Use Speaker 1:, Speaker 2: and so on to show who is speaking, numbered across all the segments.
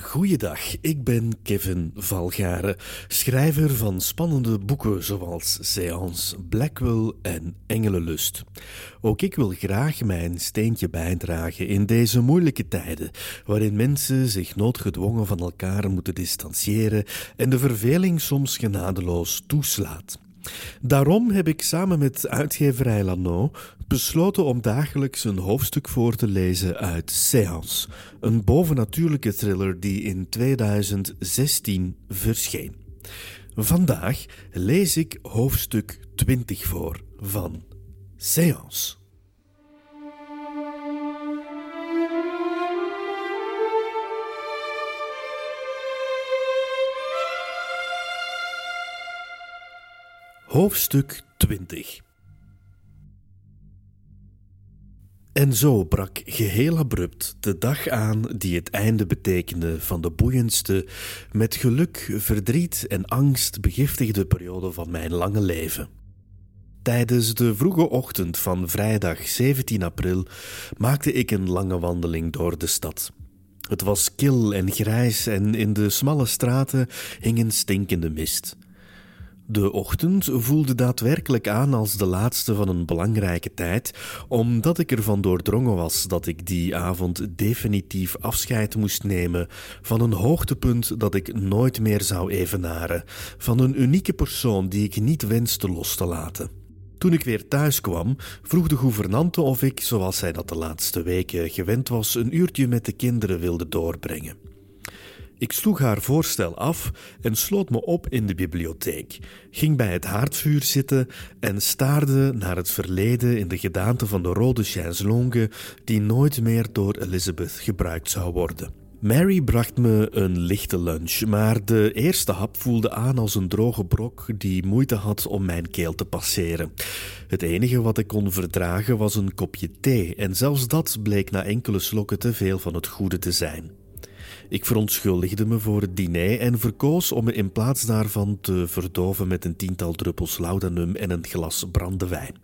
Speaker 1: Goeiedag, ik ben Kevin Valgaren, schrijver van spannende boeken zoals Seance, Blackwell en Engelenlust. Ook ik wil graag mijn steentje bijdragen in deze moeilijke tijden, waarin mensen zich noodgedwongen van elkaar moeten distancieren en de verveling soms genadeloos toeslaat. Daarom heb ik samen met uitgeverij Lano besloten om dagelijks een hoofdstuk voor te lezen uit Seance, een bovennatuurlijke thriller die in 2016 verscheen. Vandaag lees ik hoofdstuk 20 voor van Seance. Hoofdstuk 20 En zo brak geheel abrupt de dag aan die het einde betekende van de boeiendste, met geluk, verdriet en angst begiftigde periode van mijn lange leven. Tijdens de vroege ochtend van vrijdag 17 april maakte ik een lange wandeling door de stad. Het was kil en grijs en in de smalle straten hing een stinkende mist. De ochtend voelde daadwerkelijk aan als de laatste van een belangrijke tijd, omdat ik ervan doordrongen was dat ik die avond definitief afscheid moest nemen van een hoogtepunt dat ik nooit meer zou evenaren, van een unieke persoon die ik niet wenste los te laten. Toen ik weer thuis kwam, vroeg de gouvernante of ik, zoals zij dat de laatste weken gewend was, een uurtje met de kinderen wilde doorbrengen. Ik sloeg haar voorstel af en sloot me op in de bibliotheek, ging bij het haardvuur zitten en staarde naar het verleden in de gedaante van de rode chaiselongue die nooit meer door Elizabeth gebruikt zou worden. Mary bracht me een lichte lunch, maar de eerste hap voelde aan als een droge brok die moeite had om mijn keel te passeren. Het enige wat ik kon verdragen was een kopje thee, en zelfs dat bleek na enkele slokken te veel van het goede te zijn. Ik verontschuldigde me voor het diner en verkoos om me in plaats daarvan te verdoven met een tiental druppels laudanum en een glas brandewijn.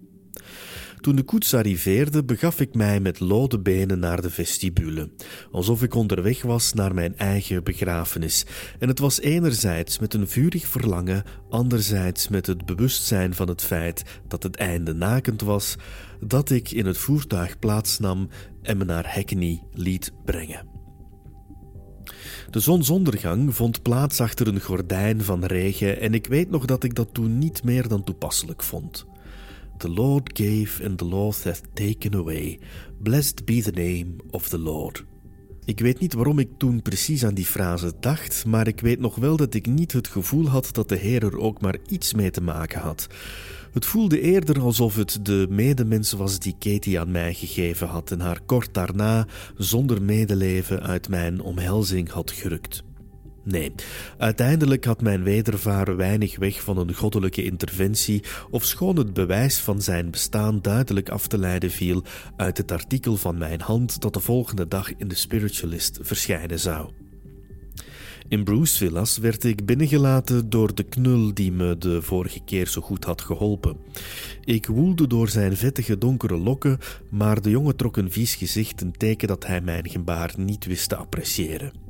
Speaker 1: Toen de koets arriveerde, begaf ik mij met lode benen naar de vestibule, alsof ik onderweg was naar mijn eigen begrafenis. En het was enerzijds met een vurig verlangen, anderzijds met het bewustzijn van het feit dat het einde nakend was, dat ik in het voertuig plaatsnam en me naar Hackney liet brengen. De zonsondergang vond plaats achter een gordijn van regen en ik weet nog dat ik dat toen niet meer dan toepasselijk vond. The Lord gave and the Lord hath taken away. Blessed be the name of the Lord. Ik weet niet waarom ik toen precies aan die frase dacht, maar ik weet nog wel dat ik niet het gevoel had dat de Heer er ook maar iets mee te maken had. Het voelde eerder alsof het de medemens was die Katie aan mij gegeven had en haar kort daarna zonder medeleven uit mijn omhelzing had gerukt. Nee, uiteindelijk had mijn wedervaren weinig weg van een goddelijke interventie, ofschoon het bewijs van zijn bestaan duidelijk af te leiden viel uit het artikel van mijn hand dat de volgende dag in de Spiritualist verschijnen zou. In Bruce Villas werd ik binnengelaten door de knul die me de vorige keer zo goed had geholpen. Ik woelde door zijn vettige donkere lokken, maar de jongen trok een vies gezicht, een teken dat hij mijn gebaar niet wist te appreciëren.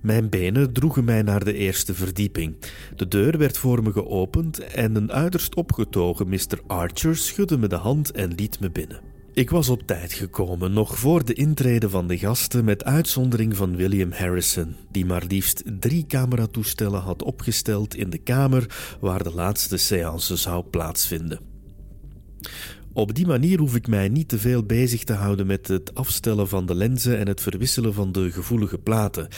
Speaker 1: Mijn benen droegen mij naar de eerste verdieping. De deur werd voor me geopend en een uiterst opgetogen Mr. Archer schudde me de hand en liet me binnen. Ik was op tijd gekomen, nog voor de intrede van de gasten, met uitzondering van William Harrison, die maar liefst drie cameratoestellen had opgesteld in de kamer waar de laatste séance zou plaatsvinden. Op die manier hoef ik mij niet te veel bezig te houden met het afstellen van de lenzen en het verwisselen van de gevoelige platen.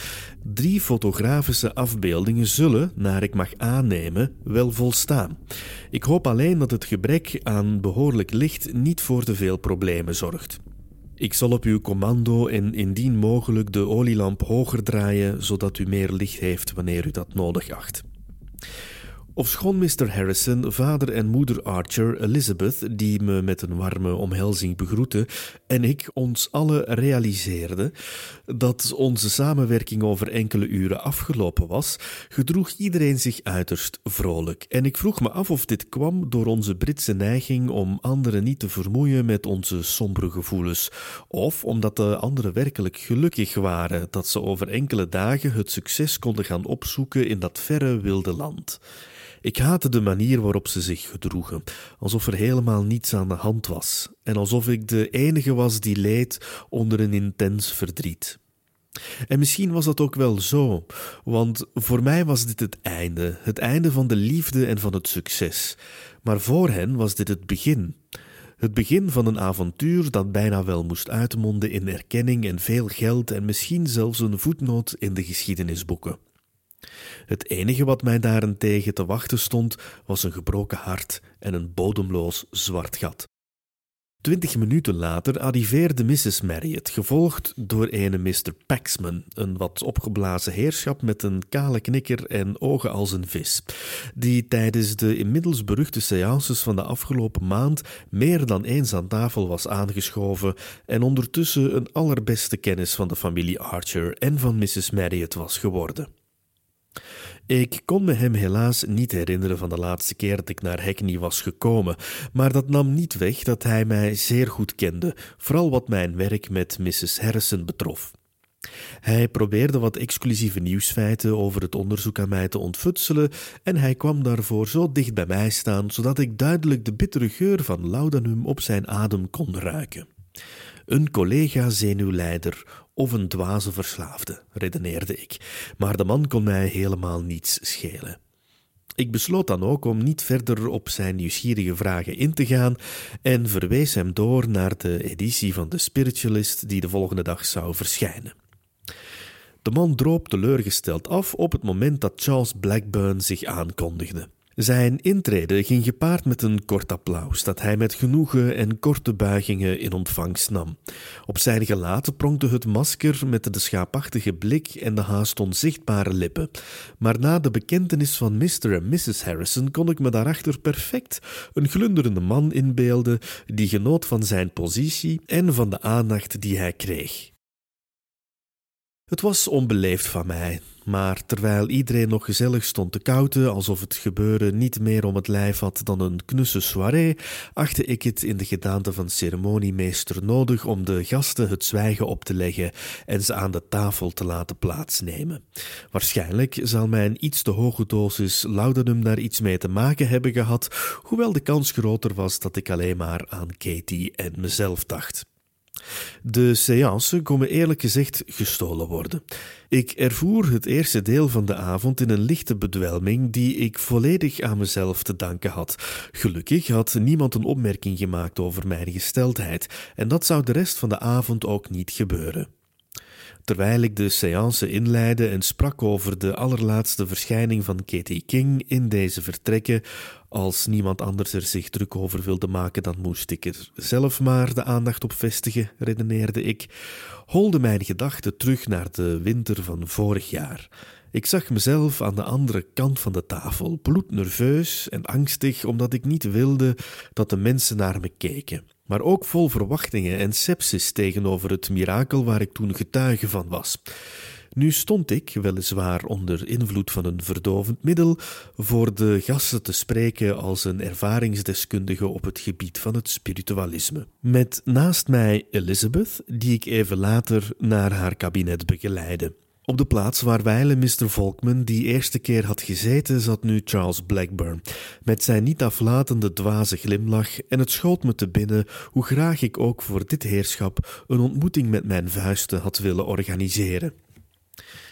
Speaker 1: Drie fotografische afbeeldingen zullen, naar ik mag aannemen, wel volstaan. Ik hoop alleen dat het gebrek aan behoorlijk licht niet voor te veel problemen zorgt. Ik zal op uw commando en indien mogelijk de olielamp hoger draaien, zodat u meer licht heeft wanneer u dat nodig acht. Ofschoon Mr. Harrison, vader en moeder Archer, Elizabeth, die me met een warme omhelzing begroette, en ik ons alle realiseerden dat onze samenwerking over enkele uren afgelopen was, gedroeg iedereen zich uiterst vrolijk. En ik vroeg me af of dit kwam door onze Britse neiging om anderen niet te vermoeien met onze sombere gevoelens, of omdat de anderen werkelijk gelukkig waren dat ze over enkele dagen het succes konden gaan opzoeken in dat verre wilde land. Ik haatte de manier waarop ze zich gedroegen, alsof er helemaal niets aan de hand was en alsof ik de enige was die leed onder een intens verdriet. En misschien was dat ook wel zo, want voor mij was dit het einde, het einde van de liefde en van het succes. Maar voor hen was dit het begin. Het begin van een avontuur dat bijna wel moest uitmonden in erkenning en veel geld en misschien zelfs een voetnoot in de geschiedenisboeken. Het enige wat mij daarentegen te wachten stond, was een gebroken hart en een bodemloos zwart gat. Twintig minuten later arriveerde Mrs. Marriott, gevolgd door ene Mr. Paxman, een wat opgeblazen heerschap met een kale knikker en ogen als een vis, die tijdens de inmiddels beruchte seances van de afgelopen maand meer dan eens aan tafel was aangeschoven en ondertussen een allerbeste kennis van de familie Archer en van Mrs. Marriott was geworden. Ik kon me hem helaas niet herinneren van de laatste keer dat ik naar Hackney was gekomen, maar dat nam niet weg dat hij mij zeer goed kende, vooral wat mijn werk met Mrs. Harrison betrof. Hij probeerde wat exclusieve nieuwsfeiten over het onderzoek aan mij te ontfutselen en hij kwam daarvoor zo dicht bij mij staan, zodat ik duidelijk de bittere geur van laudanum op zijn adem kon ruiken. Een collega-zenuwleider of een dwaze verslaafde, redeneerde ik, maar de man kon mij helemaal niets schelen. Ik besloot dan ook om niet verder op zijn nieuwsgierige vragen in te gaan en verwees hem door naar de editie van The Spiritualist die de volgende dag zou verschijnen. De man droop teleurgesteld af op het moment dat Charles Blackburn zich aankondigde. Zijn intrede ging gepaard met een kort applaus dat hij met genoegen en korte buigingen in ontvangst nam. Op zijn gelaat pronkte het masker met de schaapachtige blik en de haast onzichtbare lippen. Maar na de bekentenis van Mr. en Mrs. Harrison kon ik me daarachter perfect een glunderende man inbeelden die genoot van zijn positie en van de aandacht die hij kreeg. Het was onbeleefd van mij, maar terwijl iedereen nog gezellig stond te kouten, alsof het gebeuren niet meer om het lijf had dan een knusse soirée, achtte ik het in de gedaante van ceremoniemeester nodig om de gasten het zwijgen op te leggen en ze aan de tafel te laten plaatsnemen. Waarschijnlijk zal mijn iets te hoge dosis laudanum daar iets mee te maken hebben gehad, hoewel de kans groter was dat ik alleen maar aan Katie en mezelf dacht. De séance kon me eerlijk gezegd gestolen worden. Ik ervoer het eerste deel van de avond in een lichte bedwelming die ik volledig aan mezelf te danken had. Gelukkig had niemand een opmerking gemaakt over mijn gesteldheid, en dat zou de rest van de avond ook niet gebeuren. Terwijl ik de séance inleidde en sprak over de allerlaatste verschijning van Katie King in deze vertrekken, als niemand anders er zich druk over wilde maken, dan moest ik er zelf maar de aandacht op vestigen, redeneerde ik, holde mijn gedachten terug naar de winter van vorig jaar. Ik zag mezelf aan de andere kant van de tafel, bloednerveus en angstig, omdat ik niet wilde dat de mensen naar me keken maar ook vol verwachtingen en sepsis tegenover het mirakel waar ik toen getuige van was. Nu stond ik, weliswaar onder invloed van een verdovend middel, voor de gasten te spreken als een ervaringsdeskundige op het gebied van het spiritualisme. Met naast mij Elizabeth, die ik even later naar haar kabinet begeleidde. Op de plaats waar wijlen Mr. Volkman die eerste keer had gezeten, zat nu Charles Blackburn, met zijn niet aflatende dwaze glimlach, en het schoot me te binnen hoe graag ik ook voor dit heerschap een ontmoeting met mijn vuisten had willen organiseren.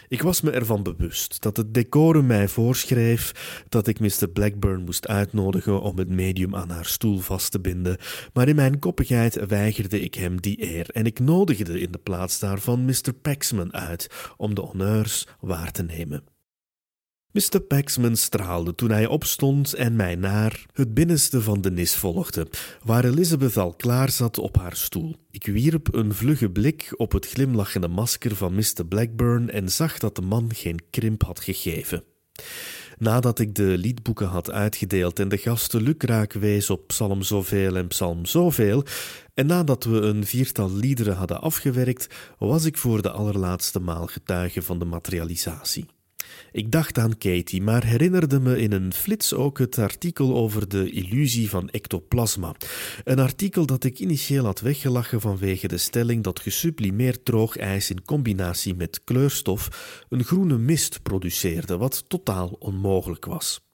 Speaker 1: Ik was me ervan bewust dat het decorum mij voorschreef dat ik Mr. Blackburn moest uitnodigen om het medium aan haar stoel vast te binden, maar in mijn koppigheid weigerde ik hem die eer en ik nodigde in de plaats daarvan Mr. Paxman uit om de honneurs waar te nemen. Mr. Paxman straalde toen hij opstond en mij naar het binnenste van de nis volgde, waar Elizabeth al klaar zat op haar stoel. Ik wierp een vlugge blik op het glimlachende masker van Mr. Blackburn en zag dat de man geen krimp had gegeven. Nadat ik de liedboeken had uitgedeeld en de gasten lukraak wees op psalm zoveel en psalm zoveel, en nadat we een viertal liederen hadden afgewerkt, was ik voor de allerlaatste maal getuige van de materialisatie. Ik dacht aan Katie, maar herinnerde me in een flits ook het artikel over de illusie van ectoplasma. Een artikel dat ik initieel had weggelachen vanwege de stelling dat gesublimeerd droogijs in combinatie met kleurstof een groene mist produceerde, wat totaal onmogelijk was.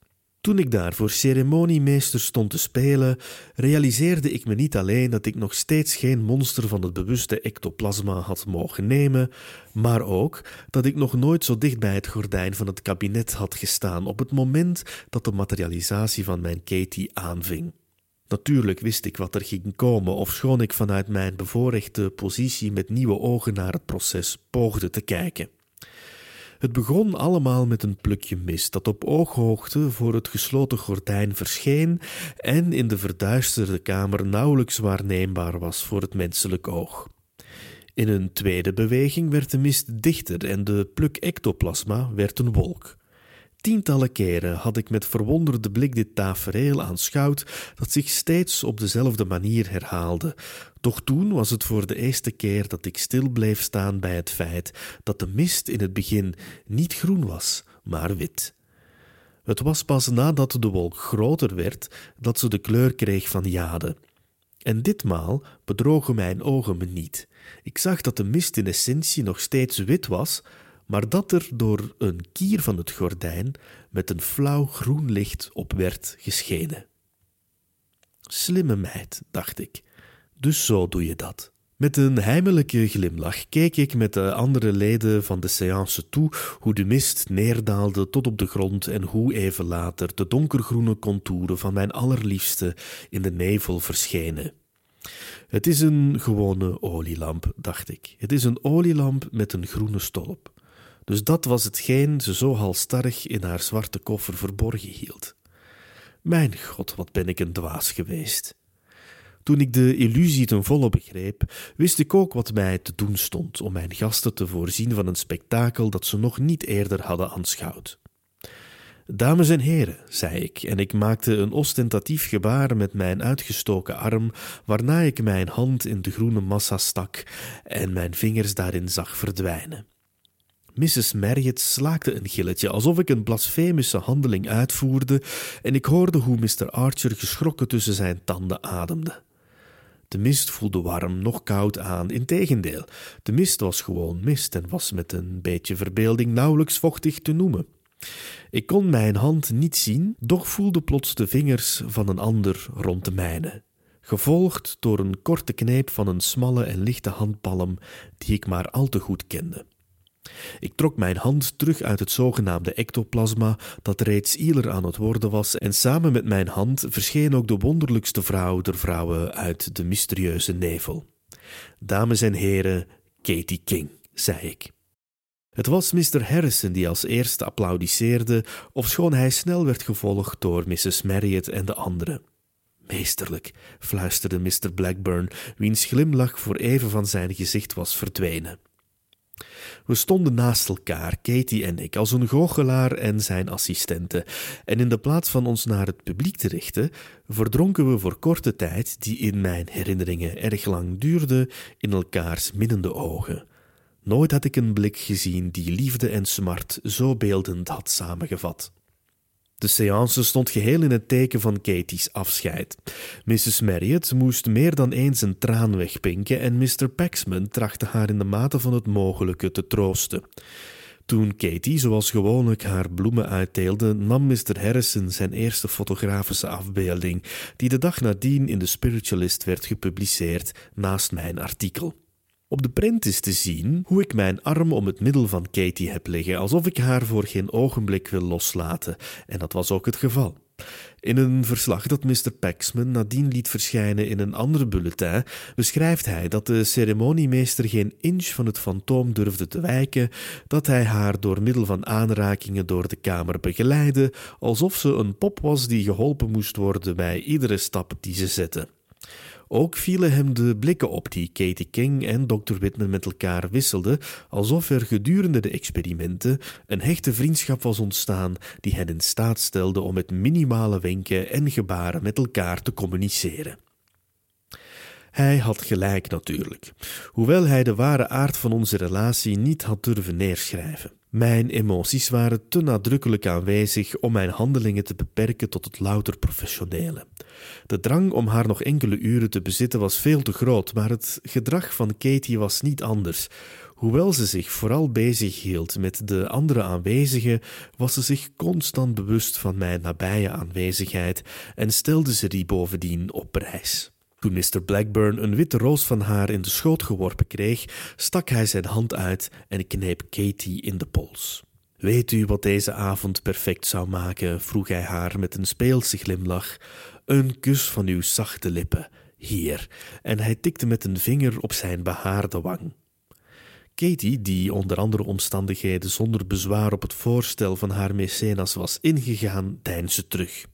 Speaker 1: Toen ik daar voor ceremoniemeester stond te spelen, realiseerde ik me niet alleen dat ik nog steeds geen monster van het bewuste ectoplasma had mogen nemen, maar ook dat ik nog nooit zo dicht bij het gordijn van het kabinet had gestaan op het moment dat de materialisatie van mijn Katie aanving. Natuurlijk wist ik wat er ging komen, ofschoon ik vanuit mijn bevoorrechte positie met nieuwe ogen naar het proces poogde te kijken. Het begon allemaal met een plukje mist dat op ooghoogte voor het gesloten gordijn verscheen en in de verduisterde kamer nauwelijks waarneembaar was voor het menselijk oog. In een tweede beweging werd de mist dichter en de pluk ectoplasma werd een wolk. Tientallen keren had ik met verwonderde blik dit tafereel aanschouwd dat zich steeds op dezelfde manier herhaalde. Doch toen was het voor de eerste keer dat ik stil bleef staan bij het feit dat de mist in het begin niet groen was, maar wit. Het was pas nadat de wolk groter werd dat ze de kleur kreeg van jade. En ditmaal bedrogen mijn ogen me niet. Ik zag dat de mist in essentie nog steeds wit was, maar dat er door een kier van het gordijn met een flauw groen licht op werd geschenen. Slimme meid, dacht ik, dus zo doe je dat. Met een heimelijke glimlach keek ik met de andere leden van de séance toe hoe de mist neerdaalde tot op de grond en hoe even later de donkergroene contouren van mijn allerliefste in de nevel verschenen. Het is een gewone olielamp, dacht ik. Het is een olielamp met een groene stolp. Dus dat was hetgeen ze zo halstarrig in haar zwarte koffer verborgen hield. Mijn god, wat ben ik een dwaas geweest. Toen ik de illusie ten volle begreep, wist ik ook wat mij te doen stond om mijn gasten te voorzien van een spektakel dat ze nog niet eerder hadden aanschouwd. Dames en heren, zei ik, en ik maakte een ostentatief gebaar met mijn uitgestoken arm, waarna ik mijn hand in de groene massa stak en mijn vingers daarin zag verdwijnen. Mrs. Marriott slaakte een gilletje, alsof ik een blasfemische handeling uitvoerde, en ik hoorde hoe Mr. Archer geschrokken tussen zijn tanden ademde. De mist voelde warm, nog koud aan. Integendeel, de mist was gewoon mist en was met een beetje verbeelding nauwelijks vochtig te noemen. Ik kon mijn hand niet zien, doch voelde plots de vingers van een ander rond de mijne, gevolgd door een korte kneep van een smalle en lichte handpalm die ik maar al te goed kende. Ik trok mijn hand terug uit het zogenaamde ectoplasma, dat reeds ieler aan het worden was, en samen met mijn hand verscheen ook de wonderlijkste vrouw der vrouwen uit de mysterieuze nevel. Dames en heren, Katie King, zei ik. Het was Mr. Harrison die als eerste applaudisseerde, ofschoon hij snel werd gevolgd door Mrs. Marriott en de anderen. Meesterlijk, fluisterde Mr. Blackburn, wiens glimlach voor even van zijn gezicht was verdwenen. We stonden naast elkaar, Katie en ik, als een goochelaar en zijn assistente, en in de plaats van ons naar het publiek te richten, verdronken we voor korte tijd, die in mijn herinneringen erg lang duurde, in elkaars minnende ogen. Nooit had ik een blik gezien die liefde en smart zo beeldend had samengevat. De séance stond geheel in het teken van Katie's afscheid. Mrs. Marriott moest meer dan eens een traan wegpinken en Mr. Paxman trachtte haar in de mate van het mogelijke te troosten. Toen Katie zoals gewoonlijk haar bloemen uitdeelde, nam Mr. Harrison zijn eerste fotografische afbeelding, die de dag nadien in de Spiritualist werd gepubliceerd naast mijn artikel. Op de print is te zien hoe ik mijn arm om het middel van Katie heb liggen, alsof ik haar voor geen ogenblik wil loslaten, en dat was ook het geval. In een verslag dat Mr. Paxman nadien liet verschijnen in een ander bulletin, beschrijft hij dat de ceremoniemeester geen inch van het fantoom durfde te wijken, dat hij haar door middel van aanrakingen door de kamer begeleidde, alsof ze een pop was die geholpen moest worden bij iedere stap die ze zette. Ook vielen hem de blikken op die Katie King en Dr. Whitman met elkaar wisselden, alsof er gedurende de experimenten een hechte vriendschap was ontstaan die hen in staat stelde om met minimale wenken en gebaren met elkaar te communiceren. Hij had gelijk natuurlijk, hoewel hij de ware aard van onze relatie niet had durven neerschrijven. Mijn emoties waren te nadrukkelijk aanwezig om mijn handelingen te beperken tot het louter professionele. De drang om haar nog enkele uren te bezitten was veel te groot, maar het gedrag van Katie was niet anders. Hoewel ze zich vooral bezig hield met de andere aanwezigen, was ze zich constant bewust van mijn nabije aanwezigheid en stelde ze die bovendien op prijs. Toen Mr. Blackburn een witte roos van haar in de schoot geworpen kreeg, stak hij zijn hand uit en kneep Katie in de pols. Weet u wat deze avond perfect zou maken? vroeg hij haar met een speelse glimlach. Een kus van uw zachte lippen, hier. En hij tikte met een vinger op zijn behaarde wang. Katie, die onder andere omstandigheden zonder bezwaar op het voorstel van haar mecenas was ingegaan, deinsde terug.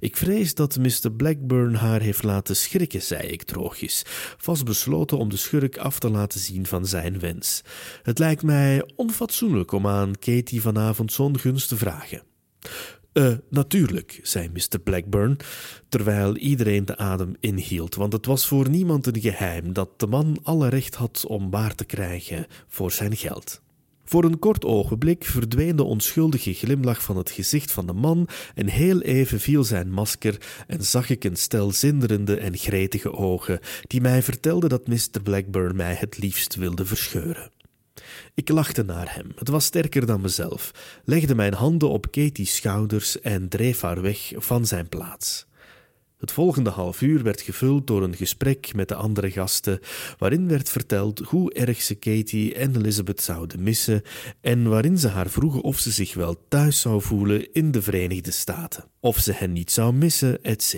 Speaker 1: Ik vrees dat Mr. Blackburn haar heeft laten schrikken, zei ik droogjes, vastbesloten om de schurk af te laten zien van zijn wens. Het lijkt mij onfatsoenlijk om aan Katie vanavond zo'n gunst te vragen. Uh, natuurlijk, zei Mr. Blackburn, terwijl iedereen de adem inhield, want het was voor niemand een geheim dat de man alle recht had om waar te krijgen voor zijn geld. Voor een kort ogenblik verdween de onschuldige glimlach van het gezicht van de man en heel even viel zijn masker en zag ik een stel zinderende en gretige ogen die mij vertelden dat Mr. Blackburn mij het liefst wilde verscheuren. Ik lachte naar hem, het was sterker dan mezelf, legde mijn handen op Katie's schouders en dreef haar weg van zijn plaats. Het volgende half uur werd gevuld door een gesprek met de andere gasten, waarin werd verteld hoe erg ze Katie en Elizabeth zouden missen en waarin ze haar vroegen of ze zich wel thuis zou voelen in de Verenigde Staten, of ze hen niet zou missen, etc.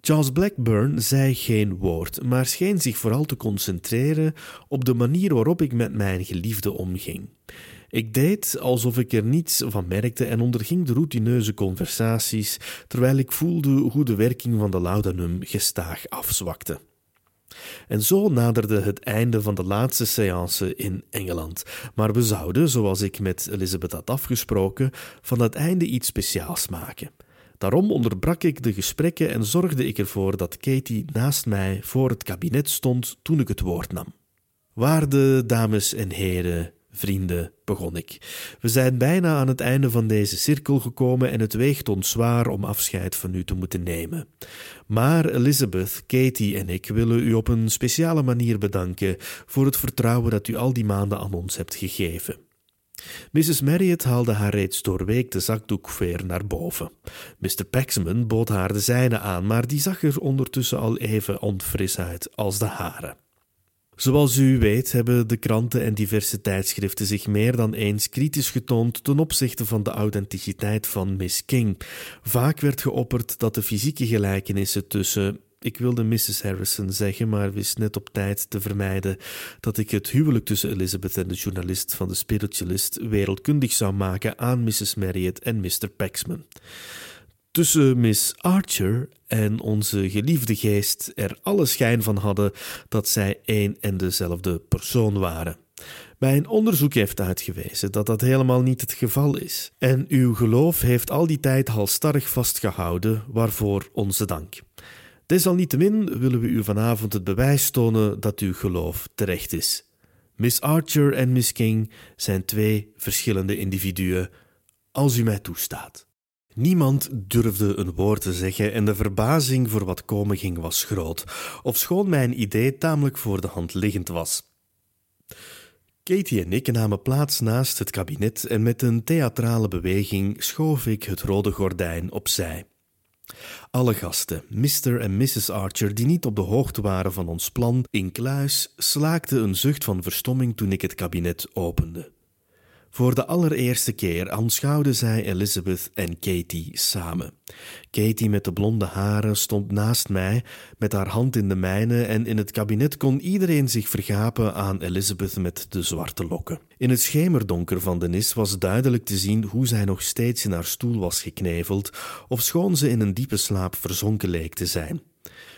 Speaker 1: Charles Blackburn zei geen woord, maar scheen zich vooral te concentreren op de manier waarop ik met mijn geliefde omging. Ik deed alsof ik er niets van merkte en onderging de routineuze conversaties, terwijl ik voelde hoe de werking van de laudanum gestaag afzwakte. En zo naderde het einde van de laatste séance in Engeland. Maar we zouden, zoals ik met Elizabeth had afgesproken, van het einde iets speciaals maken. Daarom onderbrak ik de gesprekken en zorgde ik ervoor dat Katie naast mij voor het kabinet stond toen ik het woord nam. Waarde dames en heren, Vrienden, begon ik, we zijn bijna aan het einde van deze cirkel gekomen en het weegt ons zwaar om afscheid van u te moeten nemen. Maar Elizabeth, Katie en ik willen u op een speciale manier bedanken voor het vertrouwen dat u al die maanden aan ons hebt gegeven. Mrs. Marriott haalde haar reeds doorweekte zakdoek weer naar boven. Mr. Paxman bood haar de zijne aan, maar die zag er ondertussen al even onfris uit als de hare. Zoals u weet hebben de kranten en diverse tijdschriften zich meer dan eens kritisch getoond ten opzichte van de authenticiteit van Miss King. Vaak werd geopperd dat de fysieke gelijkenissen tussen ik wilde Mrs. Harrison zeggen, maar wist net op tijd te vermijden dat ik het huwelijk tussen Elizabeth en de journalist van de Spiritualist wereldkundig zou maken aan Mrs. Marriott en Mr. Paxman tussen Miss Archer en onze geliefde geest er alle schijn van hadden dat zij één en dezelfde persoon waren. Mijn onderzoek heeft uitgewezen dat dat helemaal niet het geval is. En uw geloof heeft al die tijd halstarrig vastgehouden, waarvoor onze dank. Desalniettemin willen we u vanavond het bewijs tonen dat uw geloof terecht is. Miss Archer en Miss King zijn twee verschillende individuen, als u mij toestaat. Niemand durfde een woord te zeggen en de verbazing voor wat komen ging was groot, ofschoon mijn idee tamelijk voor de hand liggend was. Katie en ik namen plaats naast het kabinet en met een theatrale beweging schoof ik het rode gordijn opzij. Alle gasten, Mr. en Mrs. Archer, die niet op de hoogte waren van ons plan in kluis, slaakten een zucht van verstomming toen ik het kabinet opende. Voor de allereerste keer aanschouwden zij Elizabeth en Katie samen. Katie met de blonde haren stond naast mij met haar hand in de mijne en in het kabinet kon iedereen zich vergapen aan Elizabeth met de zwarte lokken. In het schemerdonker van de nis was duidelijk te zien hoe zij nog steeds in haar stoel was gekneveld, ofschoon ze in een diepe slaap verzonken leek te zijn.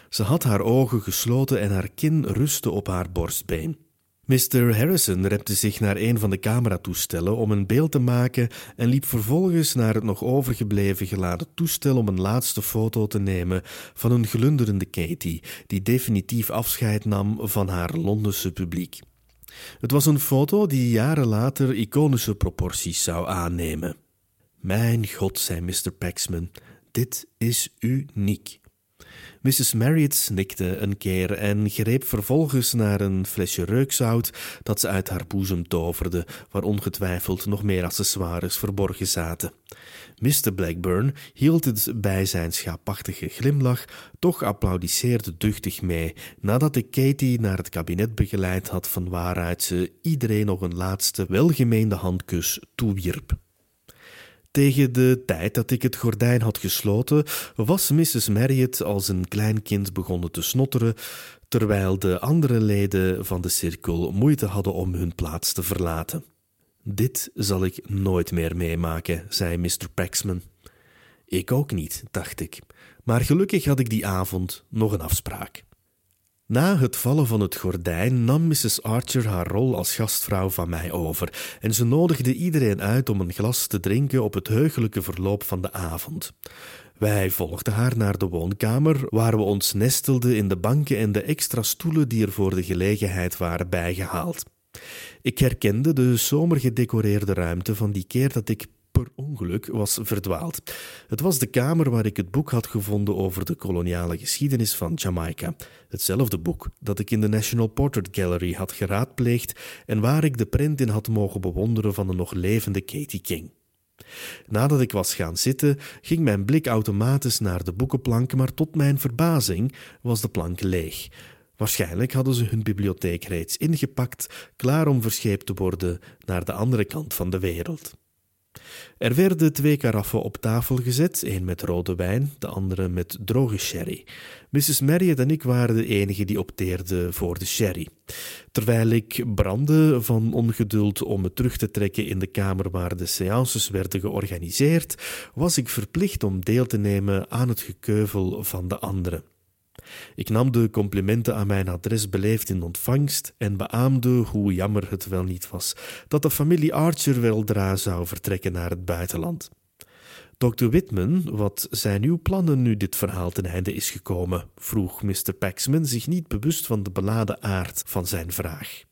Speaker 1: Ze had haar ogen gesloten en haar kin rustte op haar borstbeen. Mr. Harrison repte zich naar een van de cameratoestellen om een beeld te maken en liep vervolgens naar het nog overgebleven geladen toestel om een laatste foto te nemen van een glunderende Katie, die definitief afscheid nam van haar Londense publiek. Het was een foto die jaren later iconische proporties zou aannemen. Mijn god, zei Mr. Paxman, dit is uniek. Mrs. Marriott snikte een keer en greep vervolgens naar een flesje reukzout dat ze uit haar boezem toverde, waar ongetwijfeld nog meer accessoires verborgen zaten. Mr. Blackburn hield het bij zijn schaapachtige glimlach, toch applaudisseerde duchtig mee, nadat ik Katie naar het kabinet begeleid had van waaruit ze iedereen nog een laatste welgemeende handkus toewierp. Tegen de tijd dat ik het gordijn had gesloten, was Mrs. Marriott als een klein kind begonnen te snotteren, terwijl de andere leden van de cirkel moeite hadden om hun plaats te verlaten. Dit zal ik nooit meer meemaken, zei Mr. Paxman. Ik ook niet, dacht ik, maar gelukkig had ik die avond nog een afspraak. Na het vallen van het gordijn nam Mrs. Archer haar rol als gastvrouw van mij over en ze nodigde iedereen uit om een glas te drinken op het heugelijke verloop van de avond. Wij volgden haar naar de woonkamer, waar we ons nestelden in de banken en de extra stoelen die er voor de gelegenheid waren bijgehaald. Ik herkende de zomer gedecoreerde ruimte van die keer dat ik per ongeluk was verdwaald. Het was de kamer waar ik het boek had gevonden over de koloniale geschiedenis van Jamaica. Hetzelfde boek dat ik in de National Portrait Gallery had geraadpleegd en waar ik de print in had mogen bewonderen van de nog levende Katie King. Nadat ik was gaan zitten, ging mijn blik automatisch naar de boekenplank, maar tot mijn verbazing was de plank leeg. Waarschijnlijk hadden ze hun bibliotheek reeds ingepakt, klaar om verscheept te worden naar de andere kant van de wereld. Er werden twee karaffen op tafel gezet, één met rode wijn, de andere met droge sherry. Mrs. Marriott en ik waren de enigen die opteerden voor de sherry. Terwijl ik brandde van ongeduld om me terug te trekken in de kamer waar de seances werden georganiseerd, was ik verplicht om deel te nemen aan het gekeuvel van de anderen. Ik nam de complimenten aan mijn adres beleefd in ontvangst en beaamde hoe jammer het wel niet was dat de familie Archer weldra zou vertrekken naar het buitenland. Dr. Whitman, wat zijn uw plannen nu dit verhaal ten einde is gekomen? vroeg Mr. Paxman, zich niet bewust van de beladen aard van zijn vraag.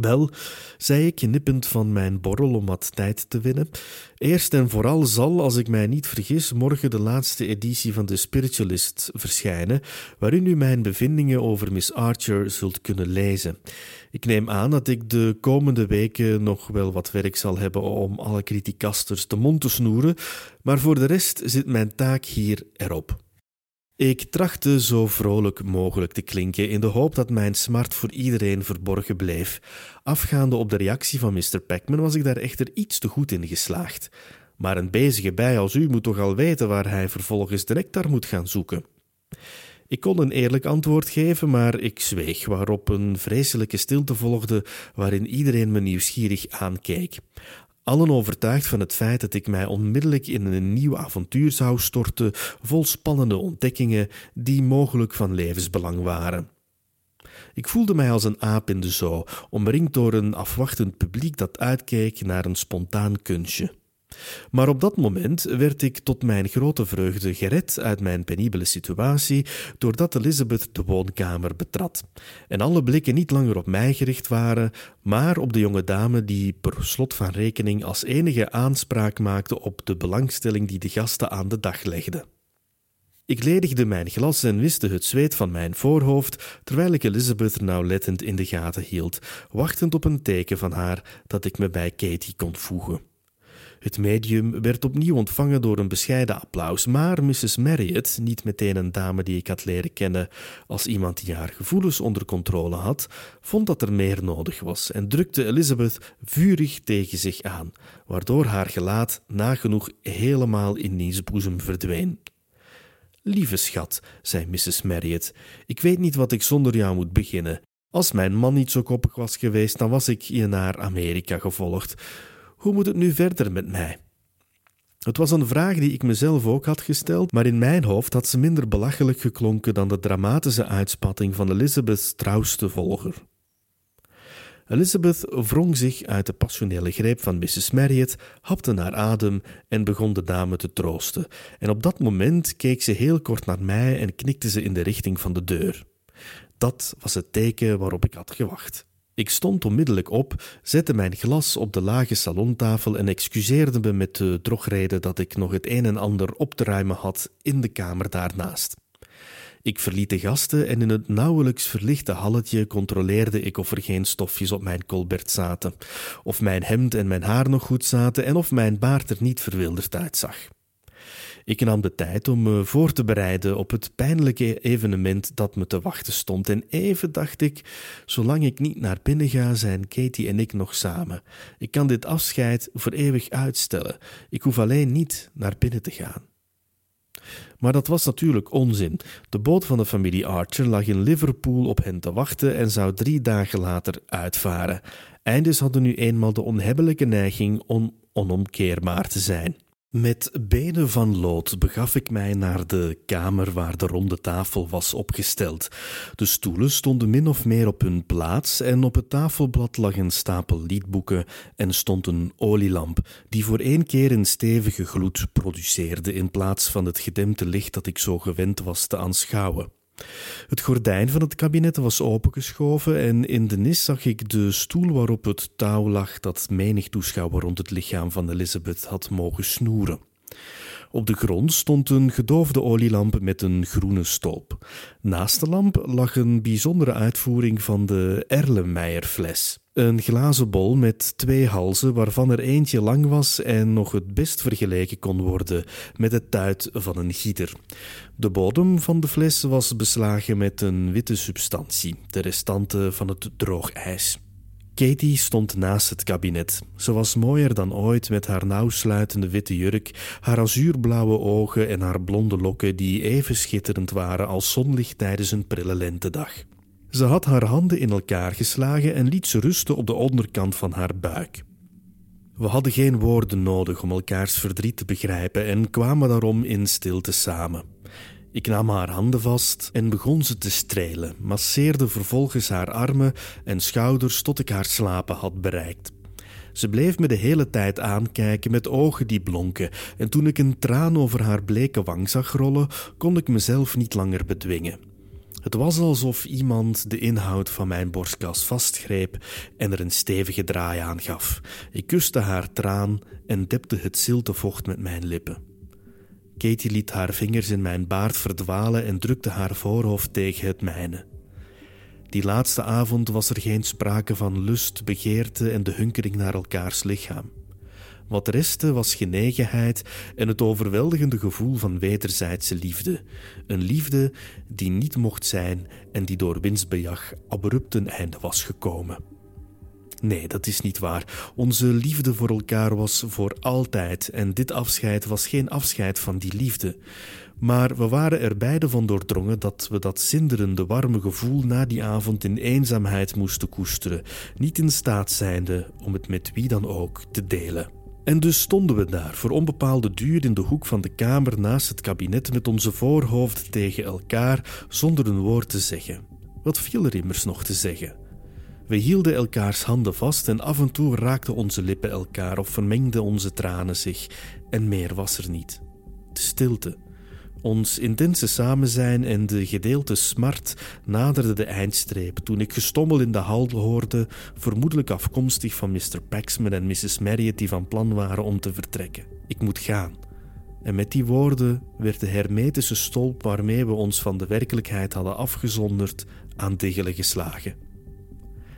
Speaker 1: Wel, zei ik, nippend van mijn borrel om wat tijd te winnen. Eerst en vooral zal, als ik mij niet vergis, morgen de laatste editie van de Spiritualist verschijnen, waarin u mijn bevindingen over Miss Archer zult kunnen lezen. Ik neem aan dat ik de komende weken nog wel wat werk zal hebben om alle criticasters de mond te snoeren, maar voor de rest zit mijn taak hier erop. Ik trachtte zo vrolijk mogelijk te klinken in de hoop dat mijn smart voor iedereen verborgen bleef. Afgaande op de reactie van Mr. Packman was ik daar echter iets te goed in geslaagd. Maar een bezige bij als u moet toch al weten waar hij vervolgens direct naar moet gaan zoeken. Ik kon een eerlijk antwoord geven, maar ik zweeg, waarop een vreselijke stilte volgde waarin iedereen me nieuwsgierig aankeek allen overtuigd van het feit dat ik mij onmiddellijk in een nieuw avontuur zou storten, vol spannende ontdekkingen die mogelijk van levensbelang waren. Ik voelde mij als een aap in de zoo, omringd door een afwachtend publiek dat uitkeek naar een spontaan kunstje. Maar op dat moment werd ik tot mijn grote vreugde gered uit mijn penibele situatie doordat Elizabeth de woonkamer betrad en alle blikken niet langer op mij gericht waren, maar op de jonge dame die per slot van rekening als enige aanspraak maakte op de belangstelling die de gasten aan de dag legden. Ik ledigde mijn glas en wiste het zweet van mijn voorhoofd, terwijl ik Elizabeth nauwlettend in de gaten hield, wachtend op een teken van haar dat ik me bij Katie kon voegen. Het medium werd opnieuw ontvangen door een bescheiden applaus, maar Mrs. Marriott, niet meteen een dame die ik had leren kennen als iemand die haar gevoelens onder controle had, vond dat er meer nodig was en drukte Elizabeth vurig tegen zich aan, waardoor haar gelaat nagenoeg helemaal in diens boezem verdween. Lieve schat, zei Mrs. Marriott, ik weet niet wat ik zonder jou moet beginnen. Als mijn man niet zo koppig was geweest, dan was ik je naar Amerika gevolgd. Hoe moet het nu verder met mij? Het was een vraag die ik mezelf ook had gesteld, maar in mijn hoofd had ze minder belachelijk geklonken dan de dramatische uitspatting van Elizabeth's trouwste volger. Elizabeth wrong zich uit de passionele greep van Mrs. Marriott, hapte naar adem en begon de dame te troosten. En op dat moment keek ze heel kort naar mij en knikte ze in de richting van de deur. Dat was het teken waarop ik had gewacht. Ik stond onmiddellijk op, zette mijn glas op de lage salontafel en excuseerde me met de drogreden dat ik nog het een en ander op te ruimen had in de kamer daarnaast. Ik verliet de gasten en in het nauwelijks verlichte halletje controleerde ik of er geen stofjes op mijn colbert zaten, of mijn hemd en mijn haar nog goed zaten en of mijn baard er niet verwilderd uitzag. Ik nam de tijd om me voor te bereiden op het pijnlijke evenement dat me te wachten stond. En even dacht ik: zolang ik niet naar binnen ga, zijn Katie en ik nog samen. Ik kan dit afscheid voor eeuwig uitstellen. Ik hoef alleen niet naar binnen te gaan. Maar dat was natuurlijk onzin. De boot van de familie Archer lag in Liverpool op hen te wachten en zou drie dagen later uitvaren. Einders hadden nu eenmaal de onhebbelijke neiging om onomkeerbaar te zijn. Met benen van lood begaf ik mij naar de kamer waar de ronde tafel was opgesteld. De stoelen stonden min of meer op hun plaats en op het tafelblad lag een stapel liedboeken en stond een olielamp die voor één keer een stevige gloed produceerde in plaats van het gedempte licht dat ik zo gewend was te aanschouwen. Het gordijn van het kabinet was opengeschoven en in de nis zag ik de stoel waarop het touw lag dat menig toeschouwer rond het lichaam van Elizabeth had mogen snoeren. Op de grond stond een gedoofde olielamp met een groene stolp. Naast de lamp lag een bijzondere uitvoering van de Erlenmeyer-fles. Een glazen bol met twee halzen, waarvan er eentje lang was en nog het best vergeleken kon worden met het tuit van een gieter. De bodem van de fles was beslagen met een witte substantie, de restanten van het droogijs. Katie stond naast het kabinet. Ze was mooier dan ooit met haar nauwsluitende witte jurk, haar azuurblauwe ogen en haar blonde lokken die even schitterend waren als zonlicht tijdens een prille lentedag. Ze had haar handen in elkaar geslagen en liet ze rusten op de onderkant van haar buik. We hadden geen woorden nodig om elkaars verdriet te begrijpen en kwamen daarom in stilte samen. Ik nam haar handen vast en begon ze te strelen, masseerde vervolgens haar armen en schouders tot ik haar slapen had bereikt. Ze bleef me de hele tijd aankijken met ogen die blonken, en toen ik een traan over haar bleke wang zag rollen, kon ik mezelf niet langer bedwingen. Het was alsof iemand de inhoud van mijn borstkas vastgreep en er een stevige draai aan gaf. Ik kuste haar traan en depte het zilte vocht met mijn lippen. Katie liet haar vingers in mijn baard verdwalen en drukte haar voorhoofd tegen het mijne. Die laatste avond was er geen sprake van lust, begeerte en de hunkering naar elkaars lichaam. Wat restte was genegenheid en het overweldigende gevoel van wederzijdse liefde. Een liefde die niet mocht zijn en die door winstbejag abrupt een einde was gekomen. Nee, dat is niet waar. Onze liefde voor elkaar was voor altijd en dit afscheid was geen afscheid van die liefde. Maar we waren er beide van doordrongen dat we dat zinderende, warme gevoel na die avond in eenzaamheid moesten koesteren, niet in staat zijnde om het met wie dan ook te delen. En dus stonden we daar voor onbepaalde duur in de hoek van de kamer naast het kabinet met onze voorhoofden tegen elkaar zonder een woord te zeggen. Wat viel er immers nog te zeggen? We hielden elkaars handen vast en af en toe raakten onze lippen elkaar of vermengden onze tranen zich, en meer was er niet. De stilte. Ons intense samenzijn en de gedeelte smart naderden de eindstreep toen ik gestommel in de hal hoorde, vermoedelijk afkomstig van Mr. Paxman en Mrs. Marriott die van plan waren om te vertrekken. Ik moet gaan. En met die woorden werd de hermetische stolp waarmee we ons van de werkelijkheid hadden afgezonderd aan diggelen geslagen.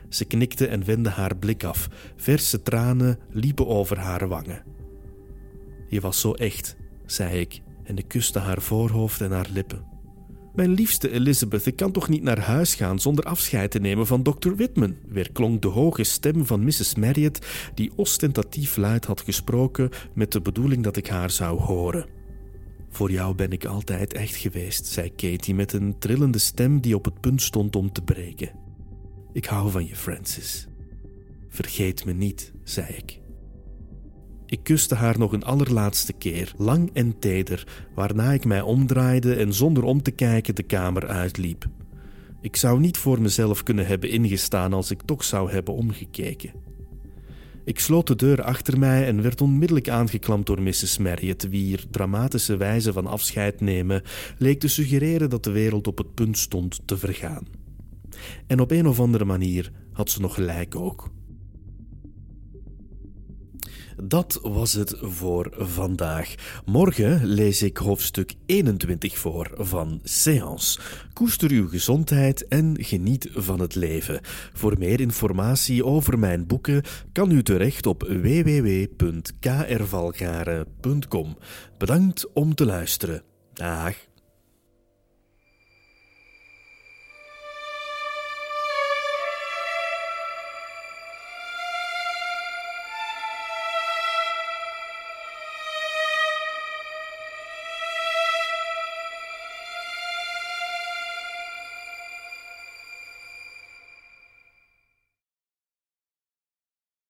Speaker 1: Ze knikte en wendde haar blik af. Verse tranen liepen over haar wangen. Je was zo echt, zei ik en ik kuste haar voorhoofd en haar lippen. Mijn liefste Elizabeth, ik kan toch niet naar huis gaan zonder afscheid te nemen van Dr. Whitman? Weer klonk de hoge stem van Mrs. Marriott, die ostentatief luid had gesproken met de bedoeling dat ik haar zou horen. Voor jou ben ik altijd echt geweest, zei Katie met een trillende stem die op het punt stond om te breken. Ik hou van je, Francis. Vergeet me niet, zei ik. Ik kuste haar nog een allerlaatste keer, lang en teder, waarna ik mij omdraaide en zonder om te kijken de kamer uitliep. Ik zou niet voor mezelf kunnen hebben ingestaan als ik toch zou hebben omgekeken. Ik sloot de deur achter mij en werd onmiddellijk aangeklampt door Mrs. Marriott, wier dramatische wijze van afscheid nemen leek te suggereren dat de wereld op het punt stond te vergaan. En op een of andere manier had ze nog gelijk ook. Dat was het voor vandaag. Morgen lees ik hoofdstuk 21 voor van Seance. Koester uw gezondheid en geniet van het leven. Voor meer informatie over mijn boeken kan u terecht op www.krvalgaren.com. Bedankt om te luisteren. Dag.